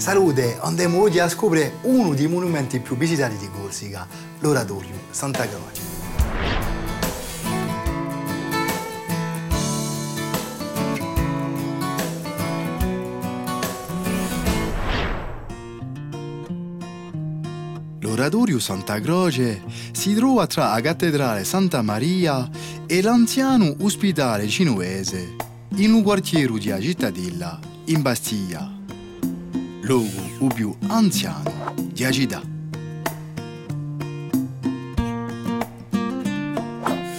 Salute, andiamo oggi a scoprire uno dei monumenti più visitati di Corsica, l'Oratorio Santa Croce. L'oratorio Santa Croce si trova tra la cattedrale Santa Maria e l'anziano ospitale cinuese, in un quartiere di cittadella, in Bastiglia, luogo più anziano di città.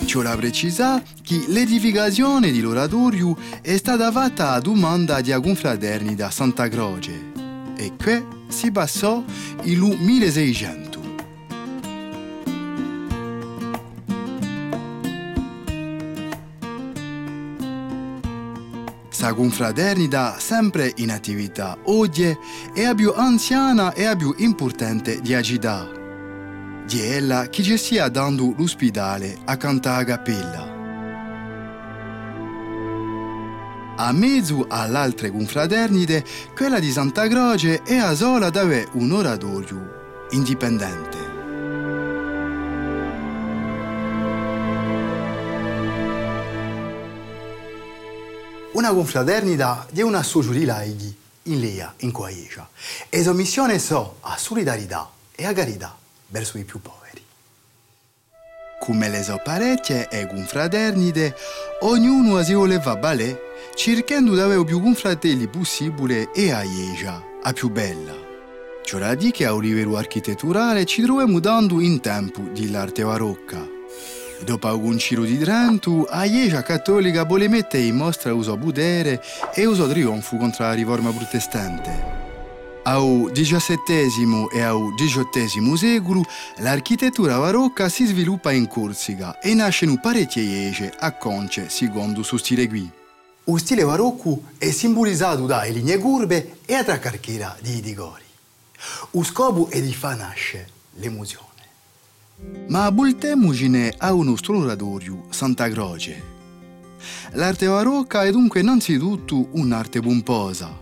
Ciò la precisa che l'edificazione di l'oratorio è stata fatta a domanda di confraternita Santa Croce e che si passò il 1600. Sa confraternita sempre in attività oggi è la più anziana e la più importante di città. Di ella che ci stia dando l'ospedale accanto alla cappella. A mezzo all'altre confraternite, quella di Santa Croce è a sola ad avere un oratorio indipendente. Una confraternita di un associo di laici in Lea, in Coaiecia. E sua missione so a solidarietà e a carità verso i più poveri. Come le so parecchie e confraternite, ognuno si voleva balè, cercando di avere più confratelli possibile e a Iecia, a più bella. Ciò che a livello architetturale ci troviamo dando in tempo dell'arte barocca. Dopo un giro di Trento, la Chiesa cattolica vuole mettere in mostra suo potere e suo trionfo contro la riforma protestante. Al XVII e al XVIII secolo l'architettura barocca si sviluppa in Corsica e nascono parecchie chiese a conce secondo suo stile qui. Lo stile barocco è simbolizzato da linee curve e a tracarchera di Idigori. Lo scopo è di far nascere l'emozione. Ma voltemmoci a uno strolatorio Santa Croce. L'arte barocca è dunque innanzitutto un'arte pomposa.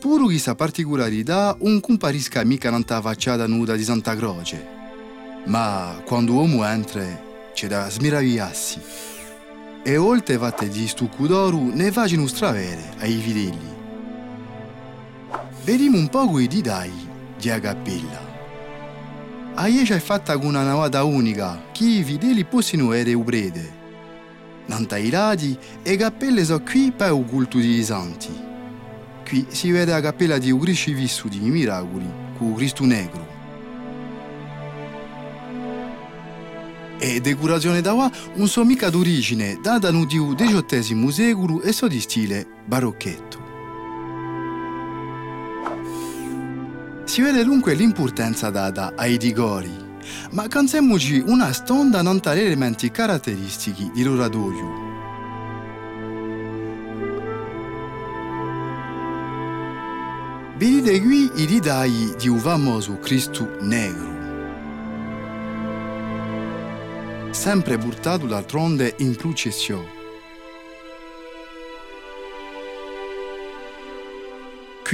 Pure questa particolarità non comparisca mica nella facciata nuda di Santa Croce. Ma quando l'uomo entra c'è da smiravigliarsi. E oltre fatte di stucco d'oro ne facciano stravere ai fedeli. Vediamo un po' i didai di Agapella. A Iecia è fatta con una navata unica, che i fedeli possono essere ubrede. Nanta i lati, e cappelle sono qui per il culto dei santi. Qui si vede la cappella di un crocifisso di miracoli, con Cristo Negro. E decorazione da qua non so mica d'origine, data nel XVIII secolo e so di stile barocchetto. Si vede dunque l'importanza data ai digori, ma canziamoci una stonda non tali elementi caratteristici di l'oratorio. Vedete qui i ridai di un famoso Cristo negro. Sempre portato d'altronde in processione.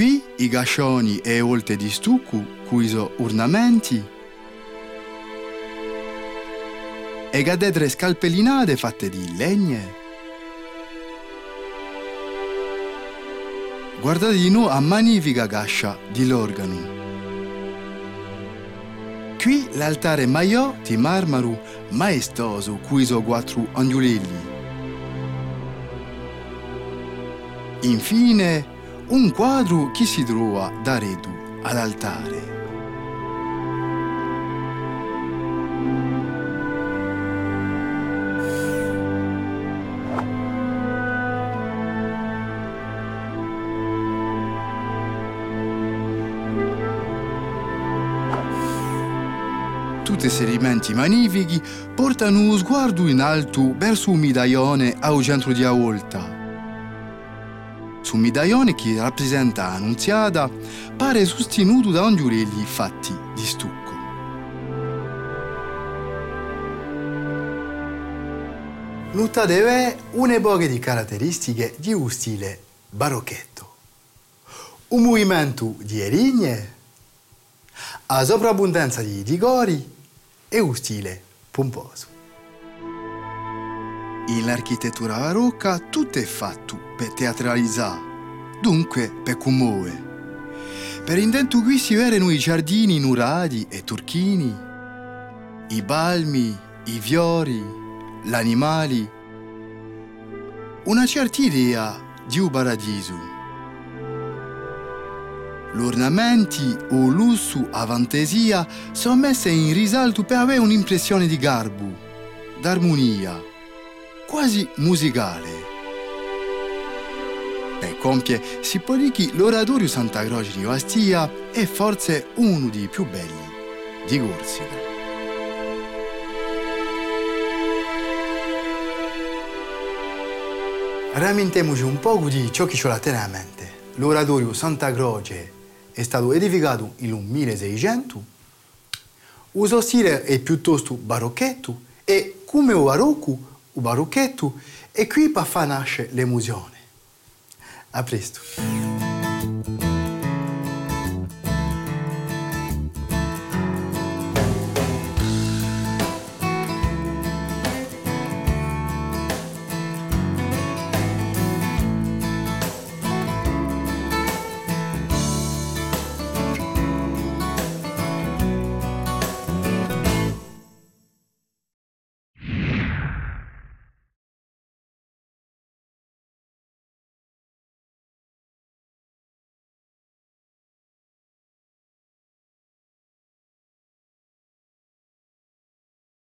Qui i gascioni e volte di stucco, cui sono ornamenti, e cadedre scalpellinate fatte di legne. Guardate di nuovo a magnifica cascia di l'organo. Qui l'altare maiò di marmaro maestoso, cui sono quattro angioletti. Infine, un quadro che si trova da redu all'altare. Tutti questi elementi magnifici portano lo sguardo in alto verso un medaglione al centro di volta su un medaglione che rappresenta Annunziata pare sostenuto da angioletti fatti di stucco. Deve un'epoca di caratteristiche di un stile barocchetto. un movimento di erigne, a sovrabbondanza di rigori e un stile pomposo. In l'architettura barocca tutto è fatto per teatralizzare, dunque per commuovere. Per intento qui si vedono i giardini nurati e turchini, i balmi, i fiori, gli animali, una certa idea di un paradiso. Gli ornamenti o lusso a fantasia sono messi in risalto per avere un'impressione di garbo, d'armonia, quasi musicale. Per compiere si che l'oratorio Santa Croce di Ostia è forse uno dei più belli di Corsica. Ramentiamoci un po' di ciò che ci la tiene a mente. L'oratorio Santa Croce è stato edificato nel 1600, il suo stile è piuttosto barocchetto e come il barocco, barocchetto è qui far nascere l'emozione. A presto!